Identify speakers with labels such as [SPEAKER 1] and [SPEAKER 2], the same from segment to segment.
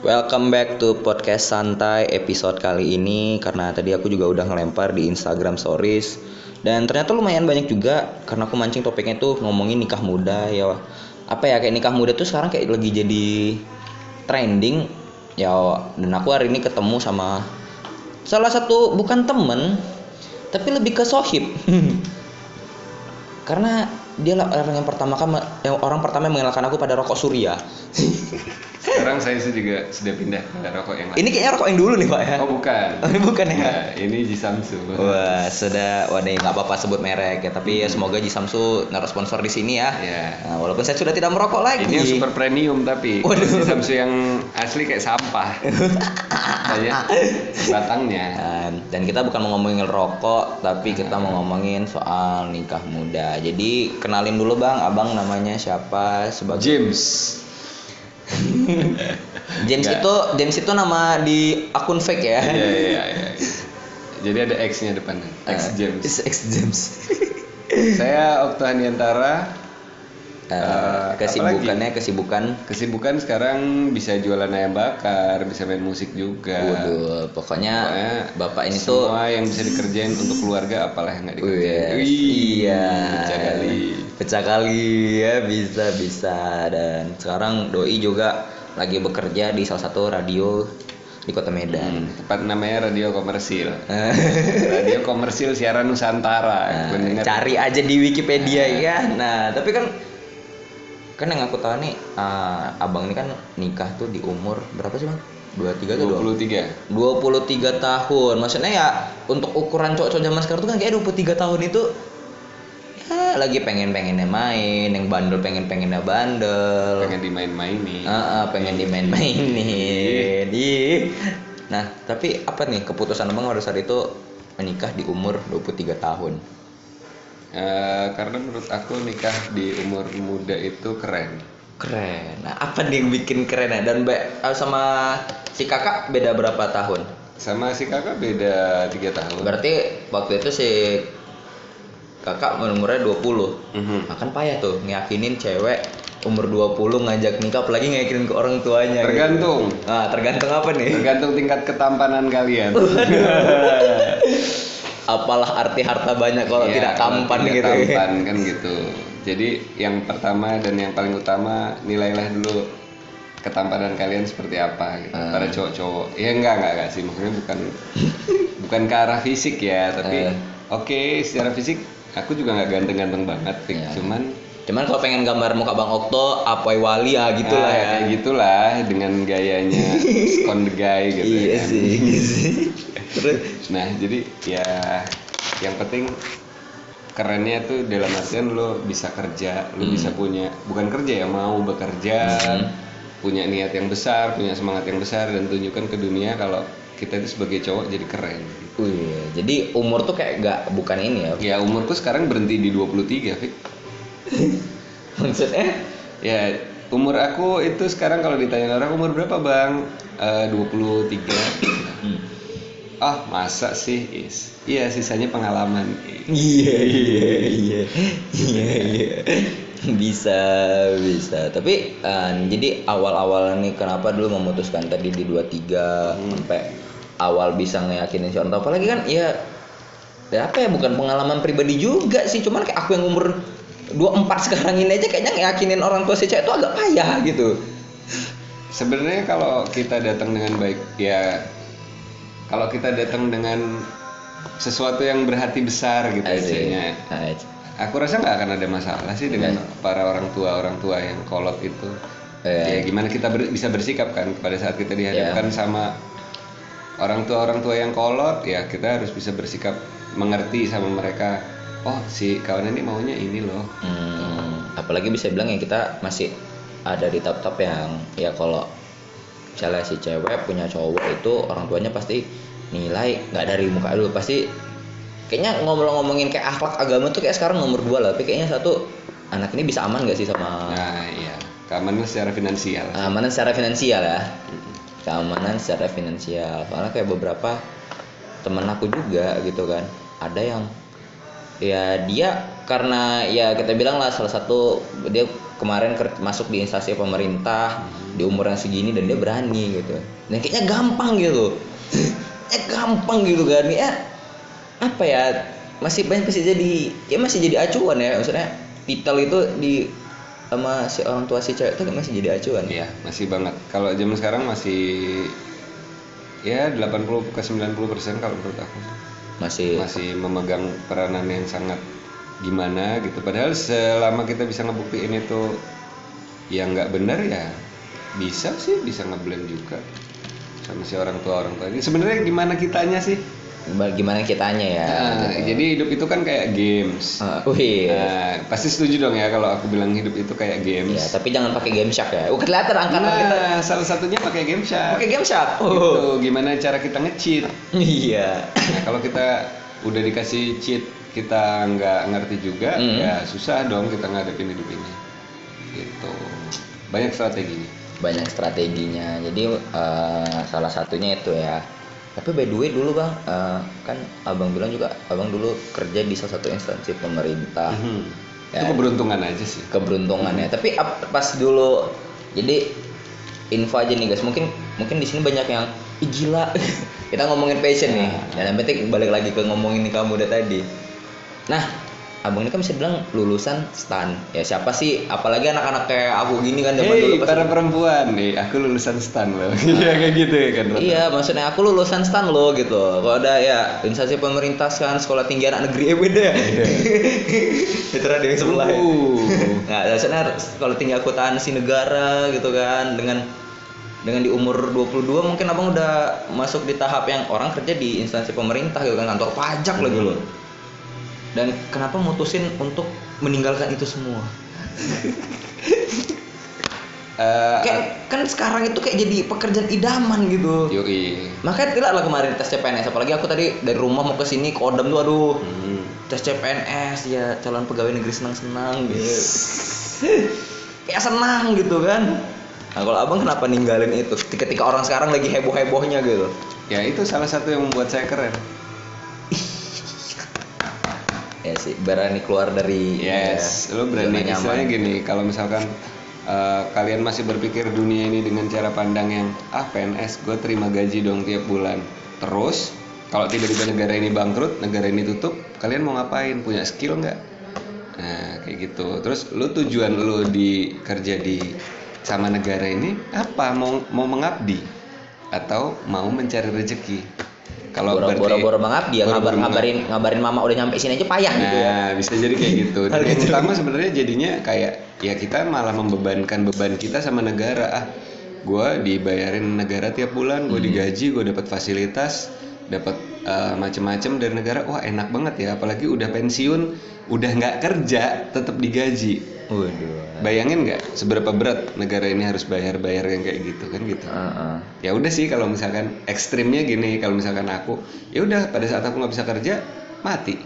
[SPEAKER 1] Welcome back to podcast santai episode kali ini. Karena tadi aku juga udah ngelempar di Instagram Stories. Dan ternyata lumayan banyak juga karena aku mancing topiknya tuh ngomongin nikah muda ya. Apa ya kayak nikah muda tuh sekarang kayak lagi jadi trending ya. Dan aku hari ini ketemu sama salah satu bukan temen tapi lebih ke sohib. Karena dia lah orang yang pertama kan yang orang pertama yang mengenalkan aku pada rokok surya
[SPEAKER 2] Sekarang saya sih juga sudah pindah ke rokok yang lain.
[SPEAKER 1] ini kayaknya rokok yang dulu nih pak ya
[SPEAKER 2] Oh bukan.
[SPEAKER 1] bukan ya
[SPEAKER 2] Nah, ini Jisamsu.
[SPEAKER 1] Wah, sudah, waduh nggak apa-apa sebut merek ya, tapi ya semoga Ji Samsu naruh sponsor di sini ya.
[SPEAKER 2] Ya.
[SPEAKER 1] Nah, walaupun saya sudah tidak merokok lagi.
[SPEAKER 2] Ini yang super premium tapi
[SPEAKER 1] Waduh.
[SPEAKER 2] Jisamsu yang asli kayak sampah. Banyak batangnya.
[SPEAKER 1] Dan, dan kita bukan mau ngomongin rokok, tapi kita mau ngomongin soal nikah muda. Jadi kenalin dulu bang, abang namanya siapa sebagai
[SPEAKER 2] James.
[SPEAKER 1] James
[SPEAKER 2] Nggak.
[SPEAKER 1] itu James itu nama di akun fake ya.
[SPEAKER 2] Iya iya iya. Jadi ada X-nya depannya. X
[SPEAKER 1] Eh,
[SPEAKER 2] James.
[SPEAKER 1] X James.
[SPEAKER 2] Saya Okto Handiantara.
[SPEAKER 1] Eh, kesibukannya kesibukan
[SPEAKER 2] Kesibukan sekarang bisa jualan ayam bakar, bisa main musik juga.
[SPEAKER 1] Waduh, pokoknya
[SPEAKER 2] Pokoknya
[SPEAKER 1] bapak ini tuh
[SPEAKER 2] semua yang bisa dikerjain untuk keluarga apalah yang nggak dikerjain.
[SPEAKER 1] Wih,
[SPEAKER 2] Wih,
[SPEAKER 1] iya.
[SPEAKER 2] pecah kali.
[SPEAKER 1] Pecah kali ya bisa bisa dan sekarang doi juga lagi bekerja di salah satu radio di Kota Medan.
[SPEAKER 2] Hmm, tepat namanya radio komersil. Radio komersil siaran Nusantara.
[SPEAKER 1] nah, cari aja di Wikipedia ya. Nah, tapi kan kan yang aku tahu nih ah, abang ini kan nikah tuh di umur berapa sih bang? 23 atau
[SPEAKER 2] 23.
[SPEAKER 1] 23 tahun maksudnya ya untuk ukuran cowok-cowok zaman sekarang tuh kan kayak 23 tahun itu ya lagi pengen-pengennya main yang bandel pengen-pengennya bandel
[SPEAKER 2] Pengen dimain-mainin.
[SPEAKER 1] Ah, ah, pengen dimain-mainin Ih. nah tapi apa nih keputusan abang pada saat itu menikah di umur 23 tahun
[SPEAKER 2] Eh, karena menurut aku nikah di umur muda itu keren.
[SPEAKER 1] keren nah apa nih yang bikin keren ya dan be- ah, sama si kakak beda berapa tahun
[SPEAKER 2] Sama si kakak beda tiga tahun.
[SPEAKER 1] berarti waktu itu si kakak umurnya 20
[SPEAKER 2] Mhm.
[SPEAKER 1] Nah, kan payah tuh ngeyakinin cewek umur 20 ngajak nikah apalagi ngeyakinin ke orang tuanya gitu.
[SPEAKER 2] Tergantung.
[SPEAKER 1] Nah, tergantung apa nih?
[SPEAKER 2] Tergantung tingkat ketampanan kalian.
[SPEAKER 1] Apalah arti harta banyak kalau
[SPEAKER 2] Iya,
[SPEAKER 1] tidak tampan
[SPEAKER 2] tidak
[SPEAKER 1] gitu.
[SPEAKER 2] tampan kan gitu jadi yang pertama dan yang paling utama nilailah dulu ketampanan kalian seperti apa gitu
[SPEAKER 1] Ah.
[SPEAKER 2] pada cowok-cowok ya enggak enggak enggak sih maksudnya bukan bukan ke arah fisik ya tapi
[SPEAKER 1] Eh.
[SPEAKER 2] oke secara fisik aku juga nggak ganteng-ganteng banget.
[SPEAKER 1] Iya.
[SPEAKER 2] cuman
[SPEAKER 1] Cuman kalau pengen gambar muka Bang Okto, apoy wali ya gitu lah
[SPEAKER 2] ah,
[SPEAKER 1] ya.
[SPEAKER 2] kayak gitulah dengan gayanya the guy gitu
[SPEAKER 1] Iya
[SPEAKER 2] ya.
[SPEAKER 1] sih, iya sih. Terus
[SPEAKER 2] Nah, jadi ya yang penting kerennya tuh dalam artian lo bisa kerja, lo
[SPEAKER 1] Hmm.
[SPEAKER 2] bisa punya bukan kerja ya, mau bekerja,
[SPEAKER 1] Hmm.
[SPEAKER 2] punya niat yang besar, punya semangat yang besar dan tunjukkan ke dunia kalau kita itu sebagai cowok jadi keren.
[SPEAKER 1] Wih, jadi umur tuh kayak gak bukan ini ya.
[SPEAKER 2] Ya umurku sekarang berhenti di 23, Fik.
[SPEAKER 1] Maksudnya
[SPEAKER 2] Ya umur aku itu sekarang kalau ditanya orang umur berapa, Bang? Eh 23.
[SPEAKER 1] Hmm.
[SPEAKER 2] Ah, masa sih? Is. Iya, sisanya pengalaman.
[SPEAKER 1] Iya iya iya iya iya bisa bisa tapi eh, jadi awal-awal nih kenapa dulu memutuskan tadi di 23 sampai awal bisa ngeyakinin si orang apalagi kan ya ya apa ya bukan pengalaman pribadi juga sih cuman kayak aku yang umur 24 sekarang ini aja kayaknya ngeyakinin orang tua si cewek itu agak payah gitu
[SPEAKER 2] Sebenarnya kalau kita datang dengan baik, ya kalau kita datang dengan sesuatu yang berhati besar gitu aja
[SPEAKER 1] Nah,
[SPEAKER 2] Aku rasa nggak akan ada masalah sih dengan para orang tua orang tua yang kolot itu.
[SPEAKER 1] Eh.
[SPEAKER 2] Ya gimana kita ber- bisa bersikap kan pada saat kita dihadapkan sama orang tua orang tua yang kolot, ya kita harus bisa bersikap mengerti sama mereka. Oh si kawan ini maunya ini loh.
[SPEAKER 1] Hmm, apalagi bisa bilang ya kita masih ada di tahap-tahap yang ya kalau misalnya si cewek punya cowok itu orang tuanya pasti nilai nggak dari muka dulu pasti kayaknya ngomong-ngomongin kayak akhlak agama tuh kayak sekarang nomor dua lah tapi kayaknya satu anak ini bisa aman gak sih sama
[SPEAKER 2] Nah iya, keamanan secara finansial.
[SPEAKER 1] keamanan secara finansial ya. Keamanan secara finansial. Soalnya kayak beberapa temen aku juga gitu kan. Ada yang ya dia karena ya kita bilang lah salah satu dia kemarin masuk di instansi pemerintah di umur yang segini dan dia berani gitu. Dan kayaknya gampang gitu. Ya gampang gitu kan. Ya apa ya masih banyak masih jadi ya masih jadi acuan ya. Maksudnya titel itu di sama si orang tua si cewek itu masih jadi acuan.
[SPEAKER 2] Iya, masih banget. Kalau zaman sekarang masih ya 80 ke 90 persen kalau menurut aku
[SPEAKER 1] masih
[SPEAKER 2] masih memegang peranan yang sangat gimana gitu. Padahal selama kita bisa ngebuktiin itu yang nggak benar ya bisa sih bisa ngeblend juga sama si orang tua orang tua ini. Sebenarnya gimana kitanya sih?
[SPEAKER 1] Bagaimana kitanya ya
[SPEAKER 2] Nah, jadi hidup itu kan kayak games.
[SPEAKER 1] Wih
[SPEAKER 2] Nah, pasti setuju dong ya kalau aku bilang hidup itu kayak games.
[SPEAKER 1] ya tapi jangan pakai game shark ya uh, kelihatan angkatan kita
[SPEAKER 2] Nah, salah satunya pakai game shark.
[SPEAKER 1] pakai game shark
[SPEAKER 2] Gitu,
[SPEAKER 1] oh
[SPEAKER 2] gimana cara kita nge-cheat.
[SPEAKER 1] iya
[SPEAKER 2] Nah, kalau kita udah dikasih cheat kita nggak ngerti juga,
[SPEAKER 1] Hmm.
[SPEAKER 2] ya susah dong kita ngadepin hidup ini. Gitu. Banyak strategi.
[SPEAKER 1] banyak strateginya jadi eh, salah satunya itu ya tapi by the way dulu bang eh, kan abang bilang juga abang dulu kerja di salah satu instansi pemerintah.
[SPEAKER 2] Mhm.
[SPEAKER 1] Ya.
[SPEAKER 2] Itu keberuntungan aja sih.
[SPEAKER 1] keberuntungan ya. Tapi ap- pas dulu jadi info aja nih guys. Mungkin mungkin di sini banyak yang Ih, gila. Kita ngomongin passion nih. Dan yang penting balik lagi ke ngomongin kamu udah tadi. Nah abang ini kan bisa bilang lulusan stan ya siapa sih apalagi anak-anak kayak aku gini kan zaman dulu pas
[SPEAKER 2] para perempuan nih, aku lulusan stan loh. Iya kayak gitu ya kan.
[SPEAKER 1] Iya, maksudnya aku lulusan stan lo gitu. Kalau ada ya instansi pemerintah kan sekolah tinggi anak negeri ya beda. Itu ada yang sebelah. ya.
[SPEAKER 2] Uh.
[SPEAKER 1] Nah, maksudnya sekolah tinggi akuntansi negara gitu kan dengan dengan di umur 22 mungkin abang udah masuk di tahap yang orang kerja di instansi pemerintah gitu kan kantor pajak lagi lo. Dan kenapa mutusin untuk meninggalkan itu semua?
[SPEAKER 2] Eh,
[SPEAKER 1] Kayak kan sekarang itu kayak jadi pekerjaan idaman gitu.
[SPEAKER 2] yoi.
[SPEAKER 1] Makanya tidak lah kemarin tes CPNS apalagi aku tadi dari rumah mau ke sini ke Odem tuh aduh
[SPEAKER 2] Hmm.
[SPEAKER 1] tes CPNS ya calon pegawai negeri senang-senang gitu. Kayak senang gitu kan. Nah kalau abang kenapa ninggalin itu ketika orang sekarang lagi heboh-hebohnya gitu?
[SPEAKER 2] Ya itu salah satu yang membuat saya keren.
[SPEAKER 1] Ya sih berani keluar dari
[SPEAKER 2] Yes,
[SPEAKER 1] ya,
[SPEAKER 2] lo berani istilahnya gini, kalau misalkan eh, kalian masih berpikir dunia ini dengan cara pandang yang ah PNS, gue terima gaji dong tiap bulan. Terus kalau tiba-tiba negara ini bangkrut, negara ini tutup, kalian mau ngapain? Punya skill nggak? Nah kayak gitu. Terus lo tujuan lo di kerja di sama negara ini apa? Mau mau mengabdi atau mau mencari rezeki? Kalau
[SPEAKER 1] boro-boro mengabdi ya ngabar ngabarin ngabarin mama udah nyampe sini aja payah gitu ya.
[SPEAKER 2] Nah, bisa jadi kayak gitu. Dan yang
[SPEAKER 1] gitu.
[SPEAKER 2] utama sebenarnya jadinya kayak ya kita malah membebankan beban kita sama negara. Ah, gua dibayarin negara tiap bulan,
[SPEAKER 1] Hmm.
[SPEAKER 2] gue digaji, gue dapat fasilitas, dapat eh, macem-macem dari negara. Wah, enak banget ya. Apalagi udah pensiun, udah nggak kerja, tetap digaji.
[SPEAKER 1] Waduh.
[SPEAKER 2] Bayangin nggak seberapa berat negara ini harus bayar-bayar yang kayak gitu kan gitu.
[SPEAKER 1] Heeh.
[SPEAKER 2] Ya udah sih kalau misalkan ekstrimnya gini, kalau misalkan aku, ya udah pada saat aku nggak bisa kerja, mati.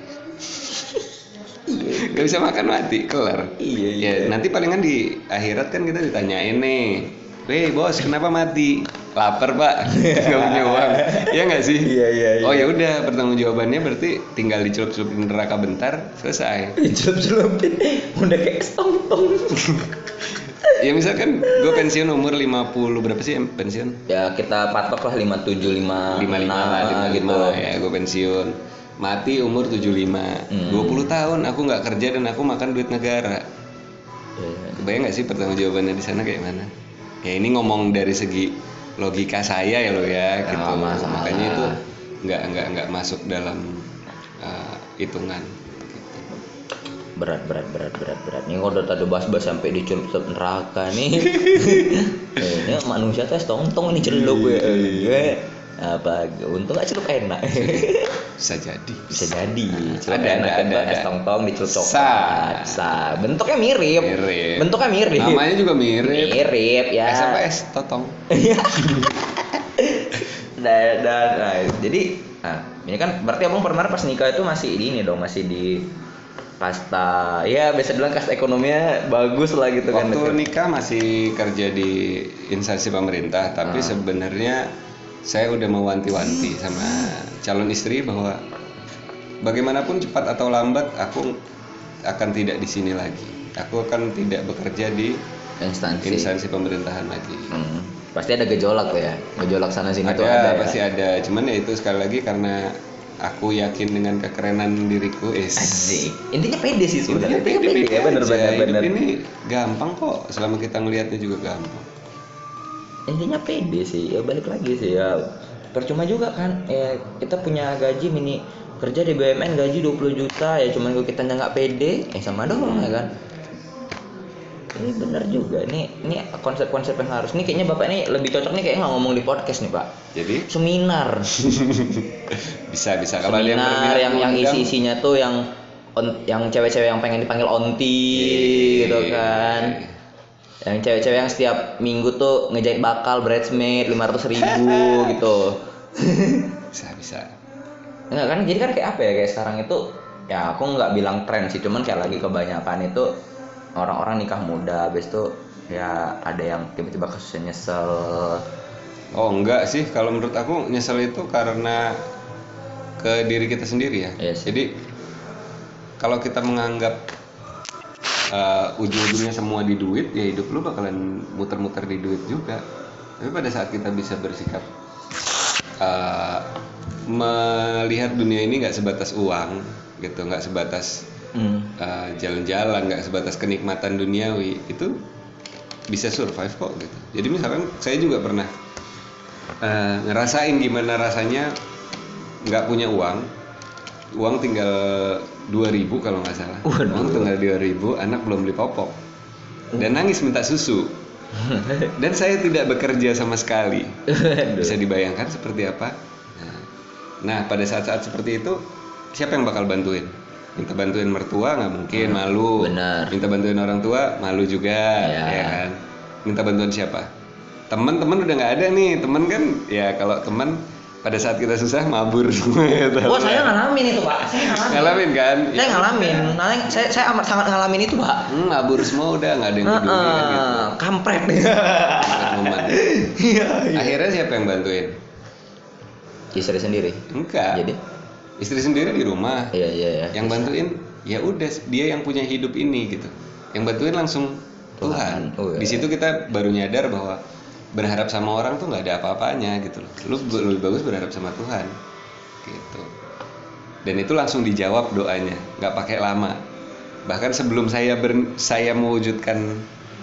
[SPEAKER 2] Gak bisa makan mati, kelar.
[SPEAKER 1] Iya,
[SPEAKER 2] Ya nanti palingan di akhirat kan kita ditanyain nih, Weh bos kenapa mati? Lapar pak, nggak punya uang. Ya nggak sih?
[SPEAKER 1] Iya, iya, iya.
[SPEAKER 2] Oh ya udah pertanggung jawabannya berarti tinggal dicelup-celupin neraka bentar, selesai.
[SPEAKER 1] Celup-celupin udah kayak tong-tong.
[SPEAKER 2] ya misalkan gue pensiun umur 50 berapa sih pensiun?
[SPEAKER 1] ya kita patok lah 57 5
[SPEAKER 2] lima lima lah lima
[SPEAKER 1] gitu.
[SPEAKER 2] lima ya gue pensiun mati umur 75
[SPEAKER 1] Hmm.
[SPEAKER 2] 20 tahun aku nggak kerja dan aku makan duit negara
[SPEAKER 1] Ya,
[SPEAKER 2] kebayang nggak sih pertanggung jawabannya di sana kayak mana ya ini ngomong dari segi logika saya ya lo ya gitu.
[SPEAKER 1] Nggak masalah.
[SPEAKER 2] makanya itu nggak nggak nggak masuk dalam uh, hitungan
[SPEAKER 1] berat berat berat berat berat. Nih kalau udah tadi bahas-bahas sampai dicelup celup neraka nih. Eh, ini manusia tuh es tong-tong ini celup ya Eh, apa untung gak celup enak
[SPEAKER 2] bisa jadi.
[SPEAKER 1] Bisa jadi. Celup
[SPEAKER 2] Ada, ada,
[SPEAKER 1] itu
[SPEAKER 2] ada,
[SPEAKER 1] es
[SPEAKER 2] ada.
[SPEAKER 1] tong-tong dicelup
[SPEAKER 2] Sa.
[SPEAKER 1] sa bentuknya mirip.
[SPEAKER 2] Mirip.
[SPEAKER 1] bentuknya mirip.
[SPEAKER 2] Namanya juga mirip.
[SPEAKER 1] Mirip ya.
[SPEAKER 2] Es apa es totong.
[SPEAKER 1] Dan, dan nah, jadi nah, ini kan berarti abang pernah pas nikah itu masih di ini dong masih di kasta ya biasa bilang kasta ekonominya bagus lah gitu kan.
[SPEAKER 2] Waktu nikah masih kerja di instansi pemerintah, tapi
[SPEAKER 1] Ah.
[SPEAKER 2] sebenarnya saya udah mewanti-wanti sama calon istri bahwa bagaimanapun cepat atau lambat aku akan tidak di sini lagi. aku kan tidak bekerja di
[SPEAKER 1] instansi.
[SPEAKER 2] instansi pemerintahan lagi.
[SPEAKER 1] Hmm. pasti ada gejolak ya. Gejolak sana sini
[SPEAKER 2] ada,
[SPEAKER 1] tuh ada ya?
[SPEAKER 2] pasti ada. Cuman ya itu sekali lagi karena aku yakin dengan kekerenan diriku is
[SPEAKER 1] Asik. intinya pede sih sebenarnya.
[SPEAKER 2] Intinya
[SPEAKER 1] intinya pede ya bener bener bener.
[SPEAKER 2] Ini gampang kok. Selama kita ngelihatnya juga gampang
[SPEAKER 1] intinya pede sih ya balik lagi sih ya. Percuma juga kan ya kita punya gaji mini kerja di BUMN gaji 20 juta ya cuman kalau kita nggak pede eh sama dong ya kan? Ini bener juga ini ini konsep-konsep yang harus ini kayaknya bapak ini lebih cocok nih kayak nggak ngomong di podcast nih pak.
[SPEAKER 2] Jadi?
[SPEAKER 1] Seminar.
[SPEAKER 2] Bisa bisa. Kalau yang
[SPEAKER 1] seminar yang yang
[SPEAKER 2] mengundang,
[SPEAKER 1] isi isinya tuh yang on- yang cewek-cewek yang pengen dipanggil onti gitu kan yang cewek-cewek yang setiap minggu tuh ngejahit bakal bridesmaid 500 ribu gitu.
[SPEAKER 2] Bisa bisa.
[SPEAKER 1] Enggak kan jadi kan kayak apa ya kayak sekarang itu ya aku nggak bilang tren sih cuman kayak lagi kebanyakan itu orang-orang nikah muda habis itu ya ada yang tiba-tiba kasusnya nyesel.
[SPEAKER 2] Oh enggak sih. Kalau menurut aku nyesel itu karena ke diri kita sendiri ya.
[SPEAKER 1] Sih.
[SPEAKER 2] jadi kalau kita menganggap uh, ujung-ujungnya semua di duit ya hidup lu bakalan muter-muter di duit juga tapi pada saat kita bisa bersikap uh, melihat dunia ini nggak sebatas uang gitu nggak sebatas
[SPEAKER 1] hmm.
[SPEAKER 2] uh, jalan-jalan nggak sebatas kenikmatan duniawi itu bisa survive kok gitu jadi misalkan saya juga pernah uh, ngerasain gimana rasanya nggak punya uang uang tinggal 2000 kalau nggak salah.
[SPEAKER 1] Waduh.
[SPEAKER 2] uang tinggal 2000 anak belum beli popok. Dan nangis minta susu. Dan saya tidak bekerja sama sekali. Bisa dibayangkan seperti apa? Nah, nah pada saat-saat seperti itu siapa yang bakal bantuin? Minta bantuin mertua nggak mungkin malu.
[SPEAKER 1] benar.
[SPEAKER 2] minta bantuin orang tua malu juga
[SPEAKER 1] Ya.
[SPEAKER 2] ya kan? Minta bantuan siapa? Teman-teman udah nggak ada nih. Teman kan ya kalau teman pada saat kita susah mabur semua ya tahu.
[SPEAKER 1] Wah saya ngalamin itu pak, saya ngalamin.
[SPEAKER 2] ngalamin kan
[SPEAKER 1] Saya ngalamin, nah, saya, saya amat sangat ngalamin itu pak.
[SPEAKER 2] Hmm, mabur semua udah nggak ada yang peduli kan gitu
[SPEAKER 1] Heeh, Kampret.
[SPEAKER 2] Dekat momen.
[SPEAKER 1] Iya.
[SPEAKER 2] akhirnya siapa yang bantuin
[SPEAKER 1] Istri sendiri.
[SPEAKER 2] enggak
[SPEAKER 1] Jadi,
[SPEAKER 2] istri sendiri di rumah
[SPEAKER 1] iya iya iya.
[SPEAKER 2] yang bantuin ya udah dia yang punya hidup ini gitu yang bantuin langsung Tuhan,
[SPEAKER 1] Tuhan. Oh, iya.
[SPEAKER 2] di situ kita baru nyadar bahwa berharap sama orang tuh nggak ada apa-apanya gitu loh lu lebih bagus berharap sama Tuhan gitu dan itu langsung dijawab doanya nggak pakai lama bahkan sebelum saya ber- saya mewujudkan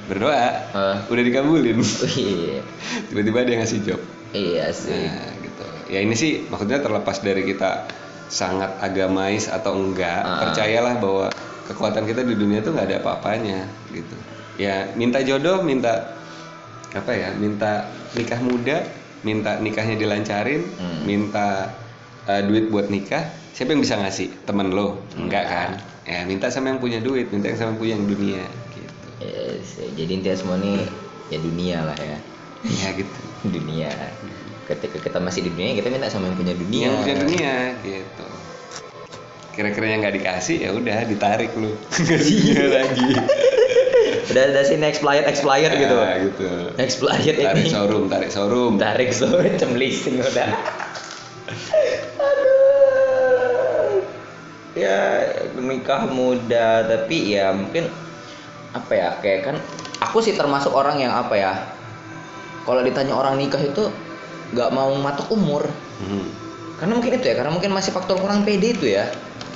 [SPEAKER 2] berdoa
[SPEAKER 1] Eh.
[SPEAKER 2] udah dikabulin
[SPEAKER 1] Iya.
[SPEAKER 2] tiba-tiba dia ngasih job
[SPEAKER 1] Iya sih.
[SPEAKER 2] Nah, gitu. Ya ini sih maksudnya terlepas dari kita sangat agamais atau enggak,
[SPEAKER 1] Ah.
[SPEAKER 2] percayalah bahwa kekuatan kita di dunia itu nggak ada apa-apanya gitu. Ya minta jodoh, minta apa ya, minta nikah muda, minta nikahnya dilancarin,
[SPEAKER 1] Hmm.
[SPEAKER 2] minta uh, duit buat nikah, siapa yang bisa ngasih? Temen lo? Enggak kan? Ya minta sama yang punya duit, minta yang sama yang punya yang dunia gitu.
[SPEAKER 1] Iya sih. Jadi intinya semua nih ya dunia lah ya.
[SPEAKER 2] Ya gitu.
[SPEAKER 1] Dunia. Ketika kita masih di dunia kita minta sama yang punya dunia.
[SPEAKER 2] yang punya dunia gitu kira-kira yang nggak dikasih ya udah ditarik lu Iya lagi
[SPEAKER 1] Udah ada sih expired expired gitu.
[SPEAKER 2] Nah, gitu
[SPEAKER 1] Expired
[SPEAKER 2] tarik
[SPEAKER 1] ini.
[SPEAKER 2] showroom tarik showroom
[SPEAKER 1] Tarik jam leasing udah. Aduh. Ya nikah muda tapi ya mungkin apa ya kayak kan aku sih termasuk orang yang apa ya kalau ditanya orang nikah itu nggak mau matok umur
[SPEAKER 2] Hmm.
[SPEAKER 1] karena mungkin itu ya karena mungkin masih faktor kurang pede itu ya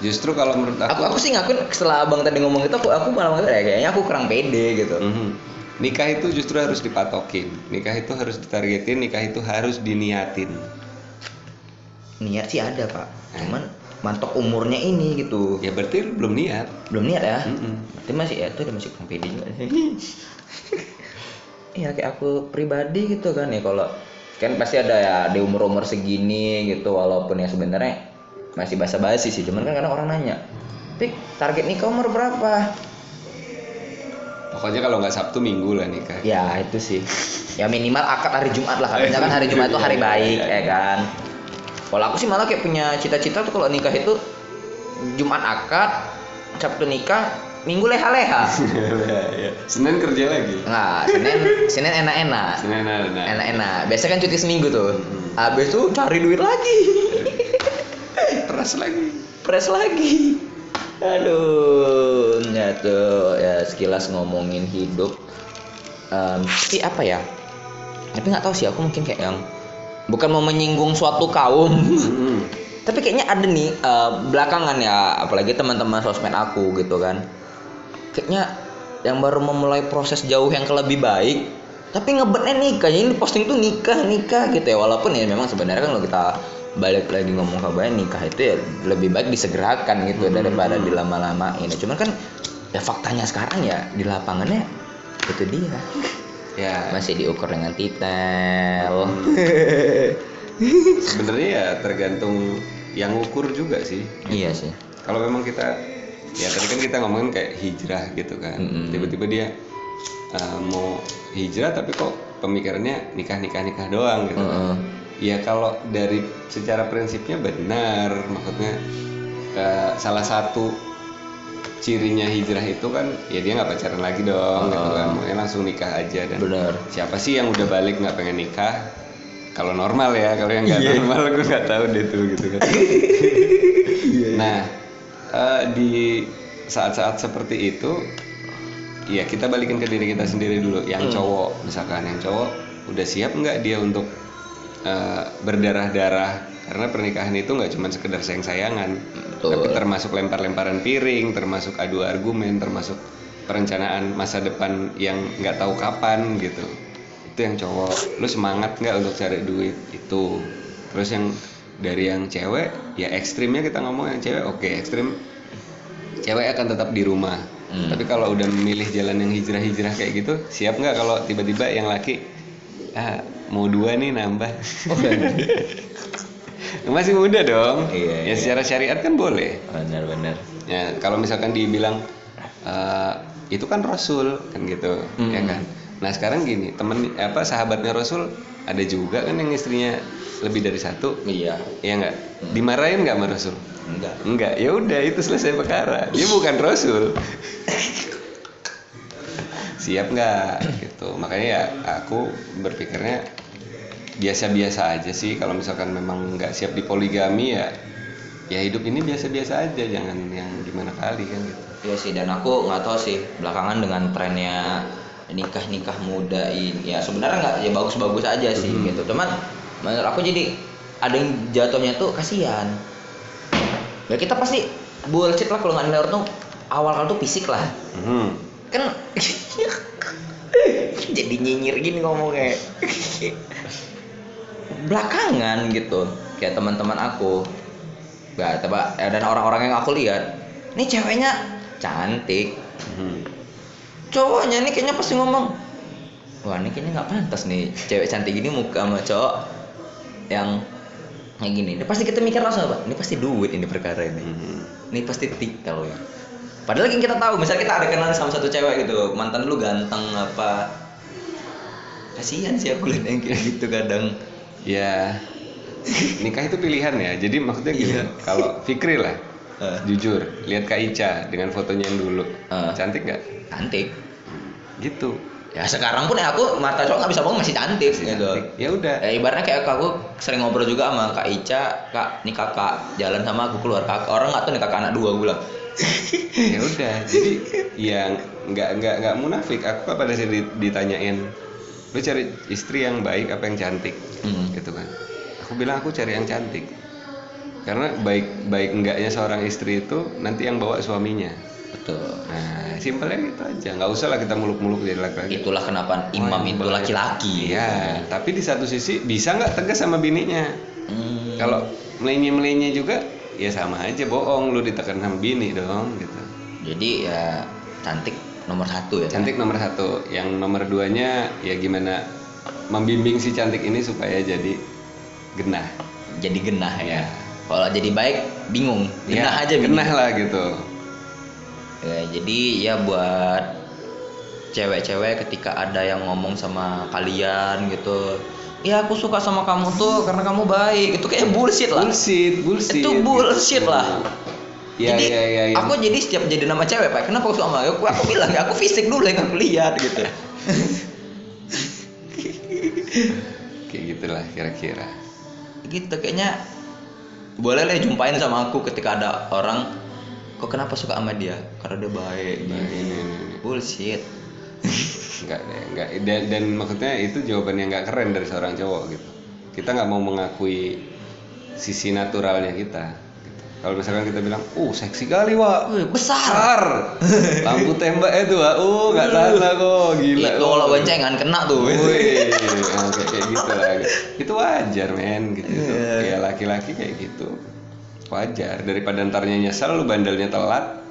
[SPEAKER 2] justru kalau menurut
[SPEAKER 1] aku
[SPEAKER 2] aku,
[SPEAKER 1] aku sih ngakuin setelah abang tadi ngomong itu aku aku malah ngomong ya kayaknya aku kurang pede gitu.
[SPEAKER 2] Mhm. nikah itu justru harus dipatokin. Nikah itu harus ditargetin nikah itu harus diniatin.
[SPEAKER 1] Niat sih ada pak. Cuman mantok umurnya ini gitu.
[SPEAKER 2] Ya berarti lu belum niat.
[SPEAKER 1] Belum niat ya?
[SPEAKER 2] Mhm.
[SPEAKER 1] berarti masih ya itu masih kurang pede juga sih. Iya kayak aku pribadi gitu kan ya kalau kan pasti ada ya di umur umur segini gitu walaupun ya sebenarnya masih basa-basi sih cuman kan kadang orang nanya. Pik target nikah umur berapa?
[SPEAKER 2] Pokoknya kalau nggak sabtu minggu lah nikah.
[SPEAKER 1] Ya itu sih. Ya minimal akad hari Jumat lah. Katanya kan hari Jumat itu hari baik ya kan? Kalau aku sih malah kayak punya cita-cita tuh kalau nikah itu Jumat akad Sabtu nikah Minggu leha-leha.
[SPEAKER 2] Ya, senin kerja lagi?
[SPEAKER 1] Nggak Senin Senin enak-enak.
[SPEAKER 2] Senin enak
[SPEAKER 1] enak-enak. Biasa kan cuti seminggu tuh.
[SPEAKER 2] Hmm.
[SPEAKER 1] habis itu cari duit lagi
[SPEAKER 2] peras lagi
[SPEAKER 1] press lagi Aduh, ya tuh ya sekilas ngomongin hidup. Em, tapi apa ya? Tapi nggak tahu sih aku mungkin kayak yang bukan mau menyinggung suatu kaum.
[SPEAKER 2] Hmm.
[SPEAKER 1] tapi kayaknya ada nih eh, belakangan ya, apalagi teman-teman sosmed aku gitu kan. Kayaknya yang baru memulai proses jauh yang ke lebih baik, tapi ngebetnya nikah. Jadi ini posting tuh nikah nikah gitu ya. Walaupun ya memang sebenarnya kan kalau kita balik lagi ngomong ke bayang nikah itu ya lebih baik disegerakan gitu daripada dilama-lamain. Ya, Cuman kan ya faktanya sekarang ya di lapangannya itu dia
[SPEAKER 2] Ya,
[SPEAKER 1] masih diukur dengan titel.
[SPEAKER 2] sebenarnya ya tergantung yang ukur juga sih.
[SPEAKER 1] iya sih.
[SPEAKER 2] Kalau memang kita ya tadi kan kita ngomongin kayak hijrah gitu kan.
[SPEAKER 1] Mm-mm.
[SPEAKER 2] Tiba-tiba dia uh, mau hijrah tapi kok pemikirannya nikah nikah nikah doang gitu.
[SPEAKER 1] Heeh.
[SPEAKER 2] Ya kalau dari secara prinsipnya benar, maksudnya uh, salah satu cirinya hijrah itu kan ya dia nggak pacaran lagi dong gitu kan, maunya langsung nikah aja dan
[SPEAKER 1] Benar.
[SPEAKER 2] siapa sih yang udah balik nggak pengen nikah? Kalau normal ya, kalau yang nggak normal gue nggak tahu deh tuh gitu kan. nah eh, di saat-saat seperti itu, ya kita balikin ke diri kita sendiri dulu. Yang cowok misalkan yang cowok udah siap nggak dia untuk eh, berdarah-darah? Karena pernikahan itu nggak cuma sekedar sayang-sayangan,
[SPEAKER 1] Betul.
[SPEAKER 2] tapi termasuk lempar-lemparan piring, termasuk adu argumen, termasuk perencanaan masa depan yang nggak tahu kapan gitu itu yang cowok lu semangat nggak untuk cari duit itu terus yang dari yang cewek ya ekstrimnya kita ngomong yang cewek oke ekstrim cewek akan tetap di rumah
[SPEAKER 1] Hmm.
[SPEAKER 2] tapi kalau udah memilih jalan yang hijrah-hijrah kayak gitu siap nggak kalau tiba-tiba yang laki ah mau dua nih nambah masih muda dong
[SPEAKER 1] Iya,
[SPEAKER 2] ya
[SPEAKER 1] iya.
[SPEAKER 2] secara syariat kan boleh
[SPEAKER 1] Benar-benar.
[SPEAKER 2] Ya, kalau misalkan dibilang eh, itu kan Rasul kan gitu,
[SPEAKER 1] Hmm.
[SPEAKER 2] ya kan. Nah sekarang gini, temen apa sahabatnya Rasul ada juga kan yang istrinya lebih dari satu,
[SPEAKER 1] Iya.
[SPEAKER 2] ya nggak? Dimarahin nggak sama Rasul?
[SPEAKER 1] Enggak.
[SPEAKER 2] Enggak, ya udah itu selesai perkara. Dia bukan Rasul. Siap nggak? Gitu. Makanya ya aku berpikirnya biasa-biasa aja sih. Kalau misalkan memang nggak siap di poligami ya, ya hidup ini biasa-biasa aja. Jangan yang gimana kali kan gitu.
[SPEAKER 1] Iya sih dan aku nggak tahu sih belakangan dengan trennya nikah nikah muda ini ya sebenarnya nggak ya bagus-bagus aja sih
[SPEAKER 2] Hmm.
[SPEAKER 1] gitu cuman menurut aku jadi ada yang jatuhnya tuh kasihan ya kita pasti bullshit lah kalau nggak nilai tuh awal awal tuh fisik lah
[SPEAKER 2] Hmm.
[SPEAKER 1] Kan jadi nyinyir gini ngomongnya. Belakangan gitu kayak teman-teman aku. Gak tebak ya, dan orang-orang yang aku lihat ini ceweknya cantik.
[SPEAKER 2] Hmm.
[SPEAKER 1] cowoknya nih kayaknya pasti ngomong wah ini kayaknya nggak pantas nih cewek cantik gini muka sama cowok yang kayak gini. Ini pasti kita mikir langsung apa? Ini pasti duit ini perkara ini.
[SPEAKER 2] Hmm.
[SPEAKER 1] ini pasti titel ya padahal yang kita tahu misalnya kita ada kenalan sama satu cewek gitu mantan lu ganteng apa kasihan sih aku lihat yang kayak gitu kadang
[SPEAKER 2] Ya nikah itu pilihan ya. Jadi maksudnya gini,
[SPEAKER 1] Iya.
[SPEAKER 2] kalau Fikri lah,
[SPEAKER 1] Eh.
[SPEAKER 2] jujur, lihat Kak Ica dengan fotonya yang dulu,
[SPEAKER 1] Eh.
[SPEAKER 2] cantik nggak?
[SPEAKER 1] cantik
[SPEAKER 2] Gitu.
[SPEAKER 1] ya sekarang pun ya aku mata cowok nggak bisa bohong masih cantik
[SPEAKER 2] Masih
[SPEAKER 1] gitu
[SPEAKER 2] cantik. Ya udah.
[SPEAKER 1] ya ibaratnya kayak aku sering ngobrol juga sama kak Ica kak nih kakak jalan sama aku keluar kakak orang nggak tahu nih kakak anak dua gue bilang
[SPEAKER 2] ya udah jadi yang nggak nggak nggak munafik. Aku kan pada di- ditanyain? Lu cari istri yang baik apa yang cantik?
[SPEAKER 1] Hmm.
[SPEAKER 2] gitu kan. Aku bilang aku cari yang cantik. Karena baik baik enggaknya seorang istri itu nanti yang bawa suaminya.
[SPEAKER 1] Betul.
[SPEAKER 2] Nah simpelnya gitu aja. Nggak usah lah kita muluk-muluk jadi laki-laki.
[SPEAKER 1] Itulah kenapa imam
[SPEAKER 2] Oh,
[SPEAKER 1] itu
[SPEAKER 2] boleh.
[SPEAKER 1] laki-laki.
[SPEAKER 2] Iya. Tapi di satu sisi bisa nggak tegas sama bininya?
[SPEAKER 1] Hmm.
[SPEAKER 2] kalau melenye-melenye juga ya sama aja bohong. Lu ditekan sama bini dong gitu.
[SPEAKER 1] Jadi ya cantik nomor satu ya
[SPEAKER 2] cantik nomor satu. Yang nomor duanya ya gimana membimbing si cantik ini supaya jadi genah.
[SPEAKER 1] Jadi genah ya?
[SPEAKER 2] Ya.
[SPEAKER 1] kalau jadi baik bingung. Genah
[SPEAKER 2] Ya,
[SPEAKER 1] aja bingung.
[SPEAKER 2] genah lah gitu.
[SPEAKER 1] Ya, jadi ya buat cewek-cewek ketika ada yang ngomong sama kalian gitu ya aku suka sama kamu tuh karena kamu baik. Itu kayak bullshit lah.
[SPEAKER 2] Bullshit bullshit.
[SPEAKER 1] Itu bullshit
[SPEAKER 2] gitu.
[SPEAKER 1] lah
[SPEAKER 2] ya
[SPEAKER 1] jadi
[SPEAKER 2] ya ya, ya.
[SPEAKER 1] aku jadi setiap jadi nama cewek pak. Kenapa aku suka sama? Aku aku bilang ya aku fisik dulu yang aku lihat gitu.
[SPEAKER 2] Kayak gitulah kira-kira.
[SPEAKER 1] Gitu kayaknya boleh lah jumpain sama aku ketika ada orang kok kenapa suka sama dia? Karena dia baik.
[SPEAKER 2] Ini.
[SPEAKER 1] bullshit
[SPEAKER 2] Enggak deh, enggak. Dan, dan maksudnya itu jawaban yang nggak keren dari seorang cowok gitu. Kita nggak mau mengakui sisi naturalnya kita. Gitu. Kalau misalkan kita bilang, uh seksi kali wa,
[SPEAKER 1] Wih, besar
[SPEAKER 2] lampu tembaknya tuh wa, uh nggak tahan lah kok, gila.
[SPEAKER 1] itu
[SPEAKER 2] kok."
[SPEAKER 1] kalau boncengan kena tuh
[SPEAKER 2] Wih, nah, kayak, kayak gitu lah. Itu wajar men, gitu.
[SPEAKER 1] Iya.
[SPEAKER 2] Kayak laki-laki kayak gitu. Wajar. Daripada ntarnya nyesel, lu bandelnya telat,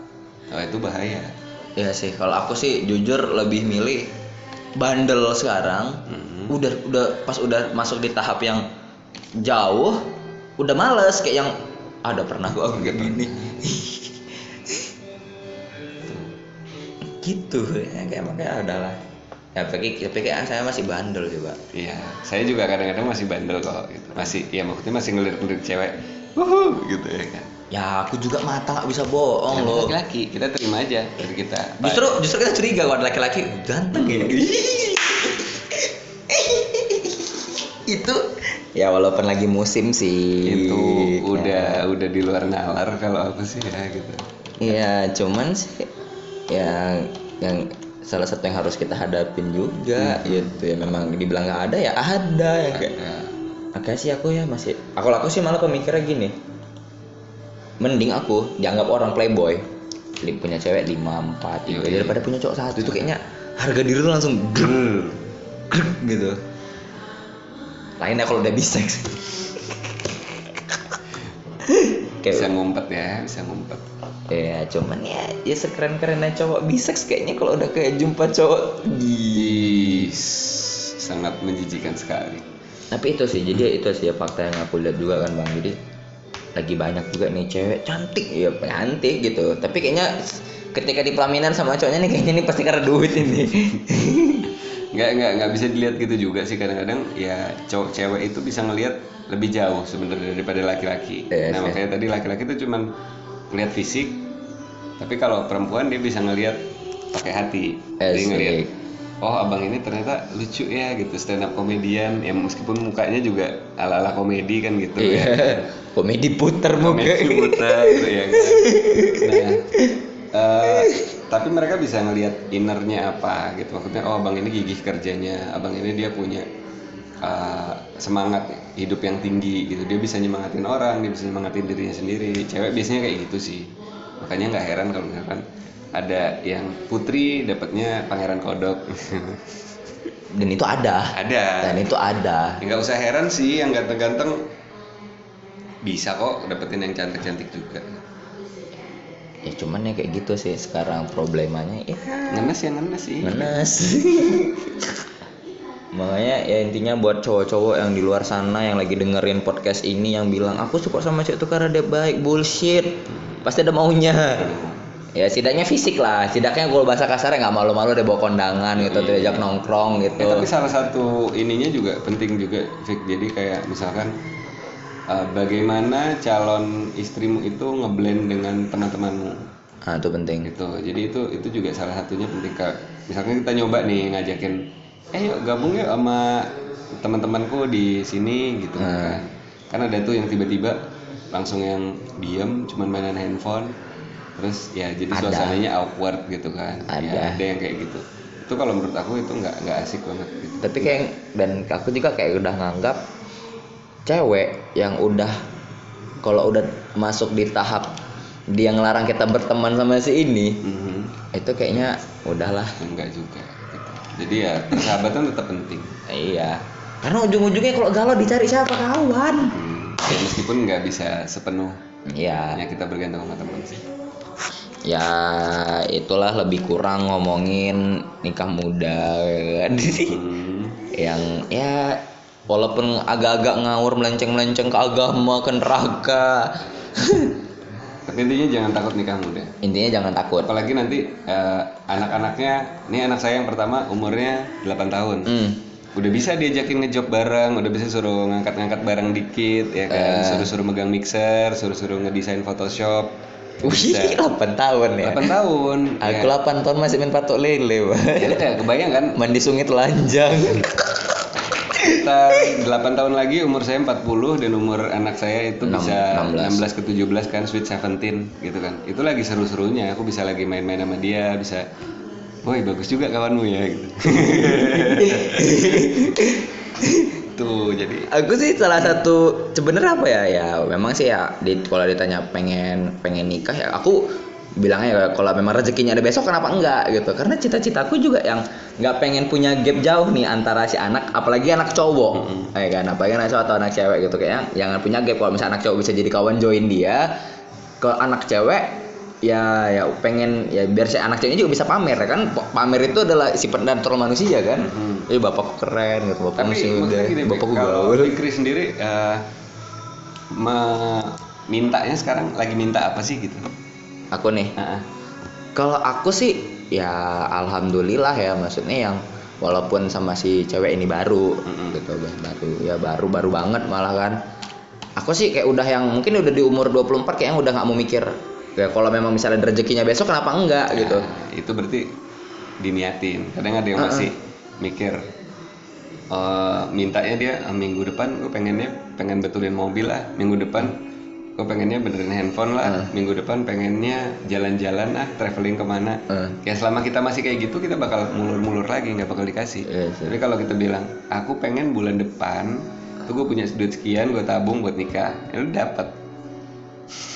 [SPEAKER 2] oh itu bahaya.
[SPEAKER 1] Ya sih kalau aku sih jujur lebih milih bandel sekarang
[SPEAKER 2] Mhm.
[SPEAKER 1] udah udah pas udah masuk di tahap yang jauh udah males kayak yang ada pernah gua kayak gini gitu ya kayak makanya adalah ya tapi tapi kayak saya masih bandel sih pak
[SPEAKER 2] Iya, saya juga kadang-kadang masih bandel kok gitu. Masih ya maksudnya masih ngelirik-ngelirik cewek. Wuhu gitu ya kan.
[SPEAKER 1] Ya aku juga mata nggak bisa bohong
[SPEAKER 2] Kita
[SPEAKER 1] loh
[SPEAKER 2] laki-laki, kita terima aja dari kita.
[SPEAKER 1] justru justru kita curiga kalau ada laki-laki ganteng ya itu ya walaupun lagi musim sih
[SPEAKER 2] itu
[SPEAKER 1] Ya.
[SPEAKER 2] udah udah di luar nalar kalau aku sih ya gitu.
[SPEAKER 1] Iya, cuman sih yang yang salah satu yang harus kita hadapin juga gitu ya memang dibilang nggak ada ya ada ya kayak
[SPEAKER 2] Ya,
[SPEAKER 1] Makanya sih aku ya masih aku aku sih malah pemikirnya gini mending aku dianggap orang playboy. Punya cewek lima empat gitu
[SPEAKER 2] Yoi.
[SPEAKER 1] daripada punya cowok satu itu kayaknya harga diri lu langsung grrr, grrr, gitu. Lainnya kalau udah bisa.
[SPEAKER 2] Bisa
[SPEAKER 1] kayak
[SPEAKER 2] ngumpet ya, bisa ngumpet.
[SPEAKER 1] ya cuman ya ya sekeren kerennya cowok bisex kayaknya kalau udah kayak jumpa cowok
[SPEAKER 2] Ih, sangat menjijikan sekali.
[SPEAKER 1] tapi itu sih jadi itu sih ya fakta yang aku lihat juga kan bang. Jadi lagi banyak juga nih cewek cantik ya cantik gitu tapi kayaknya ketika di pelaminan sama cowoknya nih kayaknya nih pasti karena duit ini
[SPEAKER 2] nggak nggak nggak bisa dilihat gitu juga sih kadang-kadang ya cowok cewek itu bisa ngelihat lebih jauh sebenarnya daripada laki-laki.
[SPEAKER 1] Iya
[SPEAKER 2] nah makanya tadi laki-laki itu cuman ngelihat fisik, tapi kalau perempuan dia bisa ngelihat pakai hati. Jadi
[SPEAKER 1] Asik.
[SPEAKER 2] ngelihat oh abang ini ternyata lucu ya gitu stand up komedian ya meskipun mukanya juga ala-ala komedi kan gitu ya.
[SPEAKER 1] iya komedi puter muka
[SPEAKER 2] Komedi buta gitu ya kan. Nah, eh, tapi mereka bisa ngelihat innernya apa gitu. Maksudnya oh abang ini gigih kerjanya, abang ini dia punya eh, semangat hidup yang tinggi gitu. Dia bisa nyemangatin orang, dia bisa nyemangatin dirinya sendiri. Cewek biasanya kayak gitu sih. Makanya nggak heran kalau misalkan ada yang putri dapatnya pangeran kodok.
[SPEAKER 1] dan itu ada
[SPEAKER 2] ada.
[SPEAKER 1] dan itu ada
[SPEAKER 2] Ya, nggak usah heran sih yang ganteng-ganteng bisa kok dapetin yang cantik-cantik juga.
[SPEAKER 1] ya cuman ya kayak gitu sih sekarang problemanya ya
[SPEAKER 2] Ngenes ya ngenes sih.
[SPEAKER 1] Ngenes. Makanya ya intinya buat cowok-cowok yang di luar sana yang lagi dengerin podcast ini yang bilang aku suka sama cewek itu karena dia baik bullshit pasti ada maunya ya setidaknya fisik lah setidaknya kalau bahasa kasarnya nggak malu-malu dia bawa kondangan gitu atau diajak nongkrong gitu
[SPEAKER 2] tapi salah satu ininya juga penting juga, Fik. Jadi kayak misalkan eh, bagaimana calon istrimu itu ngeblend dengan teman-temanmu
[SPEAKER 1] nah itu penting
[SPEAKER 2] gitu. Jadi itu itu juga salah satunya penting kak. Misalkan kita nyoba nih ngajakin, eh yuk gabung yuk sama teman-temanku di sini gitu
[SPEAKER 1] Hmm.
[SPEAKER 2] kan. Kan ada tuh yang tiba-tiba langsung yang diem, cuman mainan handphone. Terus ya jadi
[SPEAKER 1] Ada.
[SPEAKER 2] suasananya awkward gitu kan. Ya,
[SPEAKER 1] Ada.
[SPEAKER 2] ada yang kayak gitu. Itu kalau menurut aku itu nggak nggak asik banget gitu.
[SPEAKER 1] tapi kayak dan aku juga kayak udah nganggap cewek yang udah kalau udah masuk di tahap dia ngelarang kita berteman sama si ini
[SPEAKER 2] Mhm.
[SPEAKER 1] itu kayaknya udahlah
[SPEAKER 2] Enggak juga gitu. Jadi ya persahabatan tetap penting.
[SPEAKER 1] iya karena ujung-ujungnya kalau galau dicari siapa kawan
[SPEAKER 2] Hmm. Ya, meskipun nggak bisa sepenuhnya
[SPEAKER 1] ya
[SPEAKER 2] kita bergantung sama teman sih.
[SPEAKER 1] Ya itulah lebih kurang ngomongin nikah muda kan
[SPEAKER 2] Hmm.
[SPEAKER 1] yang ya walaupun agak-agak ngawur melenceng-melenceng ke agama ke neraka
[SPEAKER 2] Tapi intinya jangan takut nikah muda.
[SPEAKER 1] intinya jangan takut
[SPEAKER 2] Apalagi nanti eh, anak-anaknya, ini anak saya yang pertama umurnya 8 tahun.
[SPEAKER 1] hmm.
[SPEAKER 2] Udah bisa diajakin ngejob bareng, udah bisa suruh ngangkat-ngangkat barang dikit ya kan,
[SPEAKER 1] Eh.
[SPEAKER 2] suruh-suruh megang mixer, suruh-suruh ngedesain Photoshop.
[SPEAKER 1] Wih,
[SPEAKER 2] Bisa.
[SPEAKER 1] 8 tahun ya
[SPEAKER 2] 8 tahun.
[SPEAKER 1] aku
[SPEAKER 2] ya.
[SPEAKER 1] 8 tahun masih main patok lele Pak.
[SPEAKER 2] Ya kebayang kan?
[SPEAKER 1] mandi sungai telanjang
[SPEAKER 2] sekitar 8 tahun lagi umur saya 40 dan umur anak saya itu
[SPEAKER 1] Enam-
[SPEAKER 2] bisa
[SPEAKER 1] 16.
[SPEAKER 2] 16 ke 17 kan sweet 17 gitu kan itu lagi seru-serunya aku bisa lagi main-main sama dia bisa woi bagus juga kawanmu ya gitu tuh jadi
[SPEAKER 1] Aku sih salah satu sebenarnya apa ya ya memang sih ya di, kalau ditanya pengen pengen nikah ya aku bilangnya ya kalau memang rezekinya ada besok kenapa enggak gitu. Karena cita-citaku juga yang nggak pengen punya gap jauh nih antara si anak apalagi anak cowok ya kan? Apalagi anak cowok atau anak cewek gitu kayaknya jangan punya gap kalau misalnya anak cowok bisa jadi kawan join dia ke anak cewek ya ya pengen ya biar si anak ceweknya juga bisa pamer kan? Pamer itu adalah sifat natural manusia kan?
[SPEAKER 2] Mhm.
[SPEAKER 1] eh bapakku keren gitu bapakku
[SPEAKER 2] tapi maksudnya gini
[SPEAKER 1] bapakku
[SPEAKER 2] kalau
[SPEAKER 1] gaul.
[SPEAKER 2] Fikri sendiri eh, me- mintanya sekarang lagi minta apa sih gitu?
[SPEAKER 1] Aku nih?
[SPEAKER 2] Heeh.
[SPEAKER 1] kalau aku sih ya alhamdulillah ya maksudnya yang walaupun sama si cewek ini baru
[SPEAKER 2] Mm-mm.
[SPEAKER 1] gitu baru ya baru baru banget malah kan? Aku sih kayak udah yang mungkin udah di umur 24 kayaknya udah nggak mau mikir ya. Kalau memang misalnya rezekinya besok kenapa enggak gitu?
[SPEAKER 2] Nah, itu berarti diniatin. Kadang ada yang
[SPEAKER 1] Heeh.
[SPEAKER 2] masih mikir eh, mintanya dia "Ah, minggu depan gue pengennya pengen betulin mobil lah minggu depan gue pengennya benerin handphone lah minggu depan pengennya jalan-jalan ah traveling ke mana.
[SPEAKER 1] Heeh.
[SPEAKER 2] ya selama kita masih kayak gitu kita bakal mulur-mulur lagi nggak bakal dikasih.
[SPEAKER 1] Iya sih.
[SPEAKER 2] tapi kalau kita bilang aku pengen bulan depan tuh gue punya duit sekian gue tabung buat nikah ya lu dapat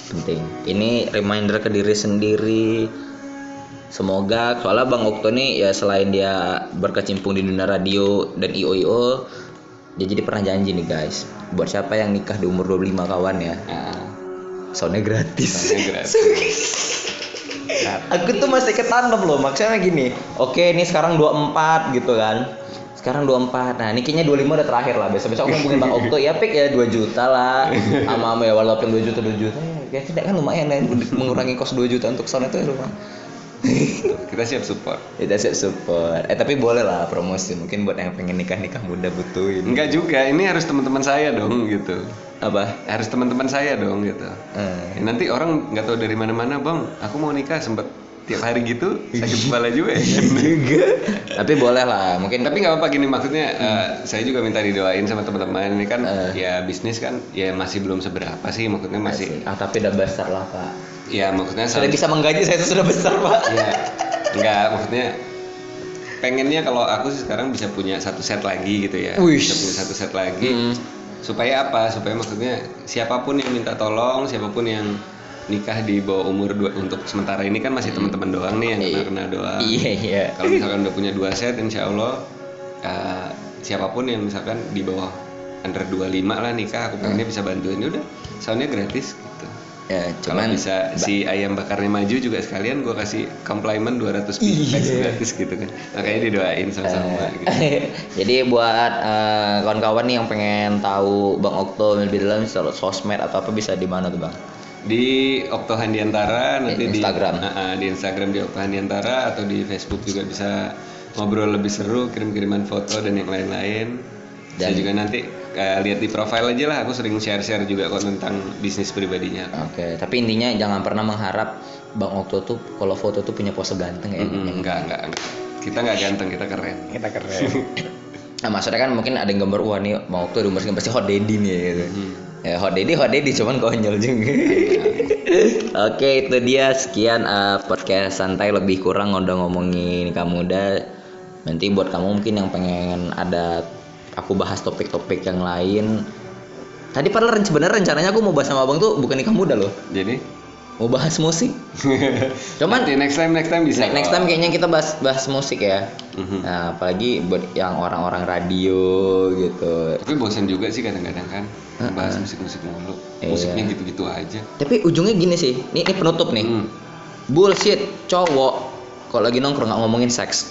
[SPEAKER 1] penting. Ini reminder ke diri sendiri. Semoga soalnya bang Okto nih ya selain dia berkecimpung di dunia radio dan io io dia jadi pernah janji nih guys. Buat siapa yang nikah di umur 25 kawan ya?
[SPEAKER 2] Nah,
[SPEAKER 1] soundnya gratis.
[SPEAKER 2] Soalnya gratis.
[SPEAKER 1] Aku tuh masih ketanam loh maksudnya gini. Oke ini sekarang 24 gitu kan sekarang 24 nah ini kayaknya 25 udah terakhir lah. Besok besok aku hubungin bang Okto ya pik ya 2 juta lah. Sama sama ya walaupun 2 juta 2 juta. Ya, ya tidak kan lumayan ya mengurangi kos 2 juta untuk sound itu ya lumayan.
[SPEAKER 2] Kita siap support.
[SPEAKER 1] Kita siap support. Eh tapi boleh lah promosi. Mungkin buat yang pengen nikah nikah muda butuhin.
[SPEAKER 2] Enggak juga, ini harus teman-teman saya dong gitu.
[SPEAKER 1] apa?
[SPEAKER 2] Harus teman-teman saya dong gitu.
[SPEAKER 1] Eh,
[SPEAKER 2] nanti orang nggak tahu dari mana-mana, bang. Aku mau nikah sempet tiap hari gitu sakit kepala juga ya. kan?
[SPEAKER 1] juga tapi boleh lah mungkin
[SPEAKER 2] Tapi nggak apa-apa gini maksudnya. eh, saya juga minta didoain sama teman-teman ini kan
[SPEAKER 1] Eh.
[SPEAKER 2] ya bisnis kan ya masih belum seberapa sih maksudnya masih.
[SPEAKER 1] ah tapi udah besar lah pak
[SPEAKER 2] Ya maksudnya
[SPEAKER 1] sudah bisa menggaji saya itu sudah besar pak
[SPEAKER 2] ya nggak maksudnya pengennya kalau aku sih sekarang bisa punya satu set lagi gitu ya
[SPEAKER 1] Wih.
[SPEAKER 2] bisa punya satu set lagi
[SPEAKER 1] Hmm.
[SPEAKER 2] supaya apa supaya maksudnya siapa pun yang minta tolong siapa pun yang nikah di bawah umur dua untuk sementara ini kan masih teman-teman doang nih yang
[SPEAKER 1] Iya.
[SPEAKER 2] kena doang
[SPEAKER 1] iya iya
[SPEAKER 2] kalau misalkan udah punya dua set insya Allah eh, siapa pun yang misalkan di bawah under 25 lah nikah aku pengennya bisa bantuin Ya udah soundnya gratis gitu
[SPEAKER 1] ya
[SPEAKER 2] kalau
[SPEAKER 1] cuman
[SPEAKER 2] bisa si ayam bakarnya maju juga sekalian gue kasih compliment 200 piece
[SPEAKER 1] Iya.
[SPEAKER 2] gratis gitu kan makanya didoain sama-sama gitu.
[SPEAKER 1] Jadi buat eh, kawan-kawan nih yang pengen tahu Bang Okto lebih dalam sosmed atau apa bisa di mana tuh Bang?
[SPEAKER 2] Di Okto Handiantara nanti
[SPEAKER 1] Di Instagram.
[SPEAKER 2] di, Ah, ah, di Instagram di Okto Handiantara atau di Facebook juga bisa ngobrol lebih seru kirim-kiriman foto dan yang lain-lain dan
[SPEAKER 1] Dan-
[SPEAKER 2] juga nanti eh, lihat di profile aja lah aku sering share-share juga kok tentang bisnis pribadinya
[SPEAKER 1] Oke, tapi intinya jangan pernah mengharap Bang Okto tuh kalau foto tuh punya pose ganteng ya.
[SPEAKER 2] Mm-mm, enggak, enggak enggak kita nggak ganteng kita keren
[SPEAKER 1] Kita keren. nah, maksudnya kan mungkin ada yang gambar wah nih Bang Okto di umur segini pasti hot daddy nih gitu.
[SPEAKER 2] Hmm.
[SPEAKER 1] Ya hot daddy, hot daddy cuman konyol juga. Oke, itu dia sekian eh, podcast santai lebih kurang udah ngomongin nikah muda. Nanti buat kamu mungkin yang pengen ada aku bahas topik-topik yang lain. Tadi padahal sebenarnya rencananya aku mau bahas sama Abang tuh bukan nikah muda loh.
[SPEAKER 2] jadi
[SPEAKER 1] Mau bahas musik. Cuman
[SPEAKER 2] nanti next time next time bisa
[SPEAKER 1] next, next time kayaknya kita bahas bahas musik ya.
[SPEAKER 2] Mhm.
[SPEAKER 1] Nah, apalagi buat yang orang-orang radio gitu.
[SPEAKER 2] Tapi bosan juga sih kadang-kadang kan bahas musik-musik mulu.
[SPEAKER 1] Iya.
[SPEAKER 2] Musiknya gitu-gitu aja.
[SPEAKER 1] Tapi ujungnya gini sih. Ini, ini penutup nih.
[SPEAKER 2] Hmm.
[SPEAKER 1] bullshit cowok kalau lagi nongkrong nggak ngomongin seks